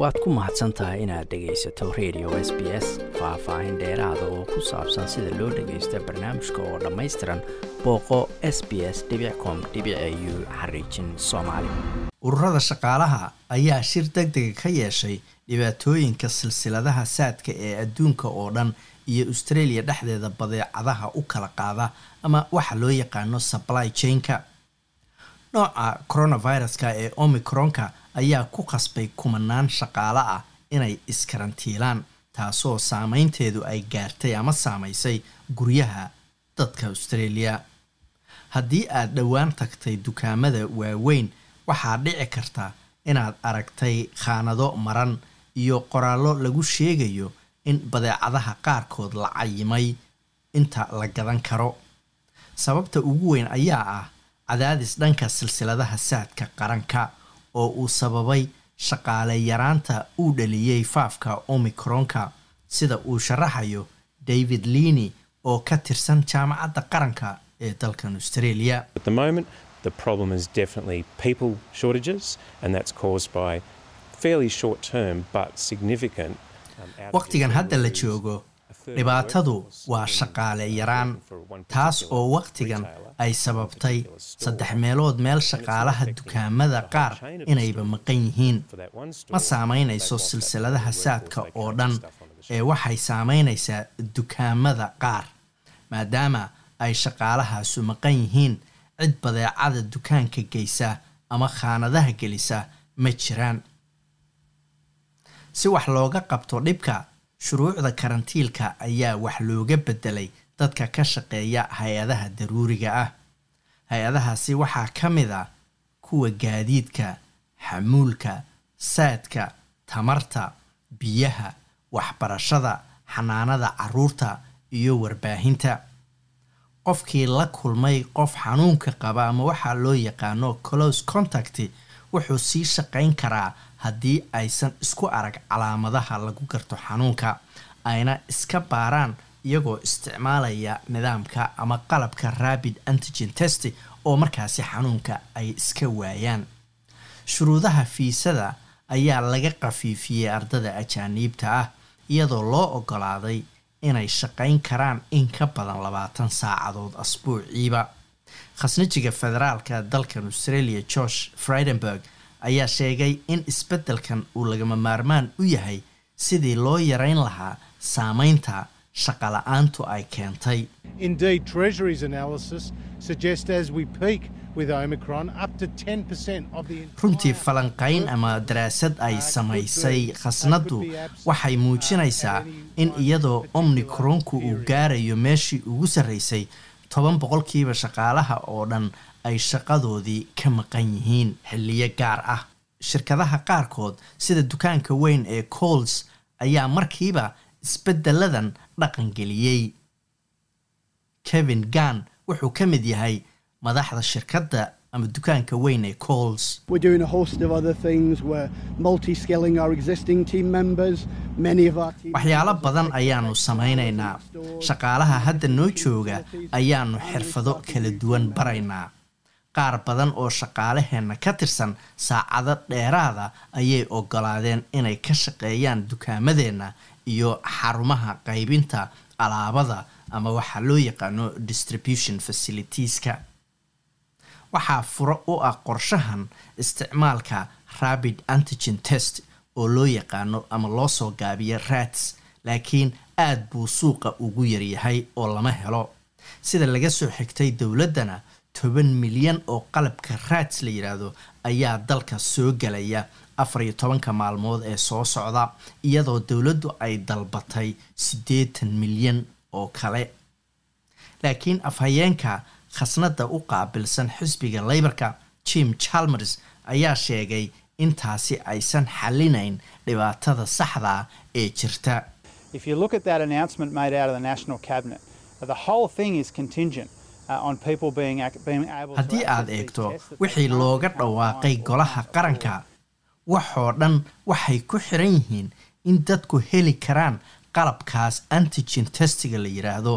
waad ku mahadsan tahay inaad dhegaysato radio s b s faah-faahin dheeraada oo ku saabsan sida loo dhagaysto barnaamijka oo dhammaystiran booqo s b s com u xariijin soomaali. Ururada shaqaalaha ayaa shir deg dega ka yeeshay dhibaatooyinka silsiladaha saadka ee adduunka oo dhan iyo australia dhexdeeda badeecadaha u kala qaada ama waxa loo yaqaano supply chainka nooca coronaviruska ee omicronka ayaa ku qasbay kumanaan shaqaale ah inay iskarantiilaan taasoo saameynteedu ay gaartay ama saamaysay guryaha dadka australia. Haddii aad dhowaan tagtay dukaamada waaweyn waxaa dhici karta inaad aragtay khaanado maran iyo qoraallo lagu sheegayo in badeecadaha qaarkood la cayimay inta la gadan karo. Sababta ugu weyn ayaa ah cadaadis dhanka silsiladaha saadka qaranka oo uu sababay shaqaale yaraanta uu dhaliyey faafka omicronka sida uu sharaxayo david liini oo ka tirsan jaamacadda qaranka ee dalkan australia significant. waqtigan hadda la joogo dhibaatadu waa shaqaale yaraan taas oo waqtigan ay sababtay saddex meelood meel shaqaalaha dukaamada qaar inayba maqan yihiin. Ma saamaynayso silsiladaha saadka oo dhan ee waxay saamaynaysaa dukaamada qaar maadaama ay shaqaalahaasu maqan yihiin. Cid badeecada dukaanka geysa ama khaanadaha gelisa ma jiraan. Si wax looga qabto dhibka shuruucda karantiilka ayaa wax looga bedelay dadka ka shaqeeya hay'adaha daruuriga ah. Hay'adahaasi waxaa ka mid a kuwa gaadiidka xamuulka saadka tamarta biyaha waxbarashada xanaanada carruurta iyo warbaahinta. Qofkii la kulmay qof xanuunka qaba ama waxaa loo yaqaano close contact wuxuu sii shaqayn karaa haddii aysan isku arag calaamadaha lagu garto xanuunka. Ayna iska baaraan iyagoo isticmaalaya nidaamka ama qalabka rabid antigen test oo markaasi xanuunka ay iska waayaan. Shuruudaha fiisada ayaa laga qafiifiyey ardada ajaaniibta ah iyadoo loo ogolaaday inay shaqayn karaan in ka badan labaatan saacadood asbuuciiba khasnajiga federaalka dalkan australia george friedenberg ayaa sheegay in isbeddelkan uu lagama maarmaan u yahay sidii loo yareyn lahaa saameynta shaqala-aantu ay keentay. Indeed, Treasury's analysis suggests as we peak with Omicron, up to 10% of the runtii falanqayn ama daraasad ay samaysay khasnaddu waxay muujinaysaa in iyadoo omnicronku uu gaarayo meeshii ugu sarraysay toban boqolkiiba shaqaalaha oo dhan ay shaqadoodii ka maqan yihiin xilliyo gaar ah. Shirkadaha qaarkood sida dukaanka weyn ee cols ayaa markiiba isbeddeladan dhaqangeliyey. Kevin gan wuxuu ka mid yahay madaxda shirkadda ama dukaanka weyn ee cols We're doing a host of other things. We're multi-skilling our existing team members. Many of our team waxyaalo badan ayaanu samaynaynaa. shaqaalaha hadda noo jooga ayaanu xirfado kala duwan baraynaa. qaar badan oo shaqaalaheenna ka tirsan saacado dheeraada ayay ogolaadeen inay ka shaqeeyaan dukaamadeenna iyo xarumaha qaybinta alaabada ama waxaa loo yaqaano distribution facilitieska waxaa furo u ah qorshahan isticmaalka rabid antigen test oo loo yaqaano ama loo soo gaabiyo rats laakiin aad buu suuqa ugu yaryahay oo lama helo. Sida laga soo xigtay dowladdana toban milyan oo qalabka rats la yidhaahdo ayaa dalka soo gelaya afar iyo tobanka maalmood ee soo socda iyadoo dowladdu ay dalbatay siddeetan milyan oo kale. Laakiin afhayeenka khasnadda u qaabilsan xisbiga leybarka jim chalmers ayaa sheegay intaasi aysan xallinayn dhibaatada saxda ah ee jirta. Uh, haddii aad eegto wixii looga dhawaaqay golaha qaranka waxoo dhan waxay ku xiran yihiin in dadku heli karaan qalabkaas antigen testiga la yidhaahdo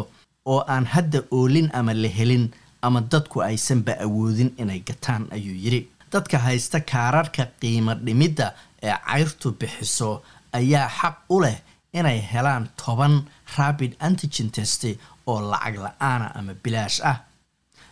oo aan hadda oolin ama la helin ama dadku aysanba awoodin inay gataan ayuu yidhi. Dadka haysta kaararka qiimo dhimidda ee cayrtu bixiso ayaa xaq u leh inay helaan toban rabid antigen test oo lacag la'aana ama bilaash ah.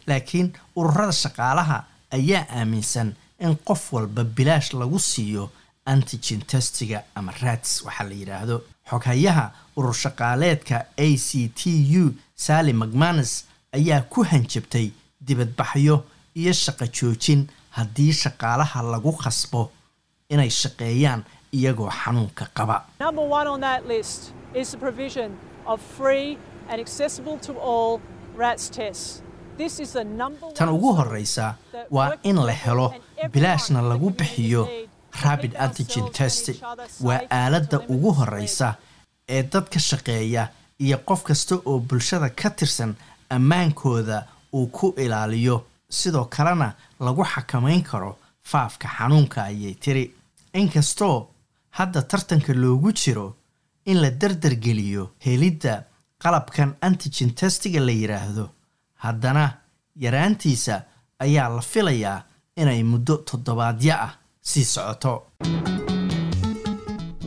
Laakiin ururada shaqaalaha ayaa aaminsan in qof walba bilaash lagu siiyo antigen testiga ama rats waxaa la yidhaahdo. Xoghayaha urur shaqaaleedka a c t u sally macmanus ayaa ku hanjabtay dibadbaxyo iyo shaqo joojin haddii shaqaalaha lagu khasbo inay shaqeeyaan iyagoo xanuunka qaba. Tan ugu that waa in la helo bilaashna lagu bixiyo rabid antigen test. waa aaladda ugu horreysa ee dadka shaqeeya iyo qof kasta oo bulshada ka tirsan ammaankooda uu ku ilaaliyo sidoo kalena lagu xakamayn karo faafka xanuunka ayay tiri. Inkastoo hadda tartanka loogu jiro in la dardargeliyo helidda qalabkan antigen testiga la yidhaahdo haddana yaraantiisa ayaa la filayaa inay muddo toddobaadyo ah sii socoto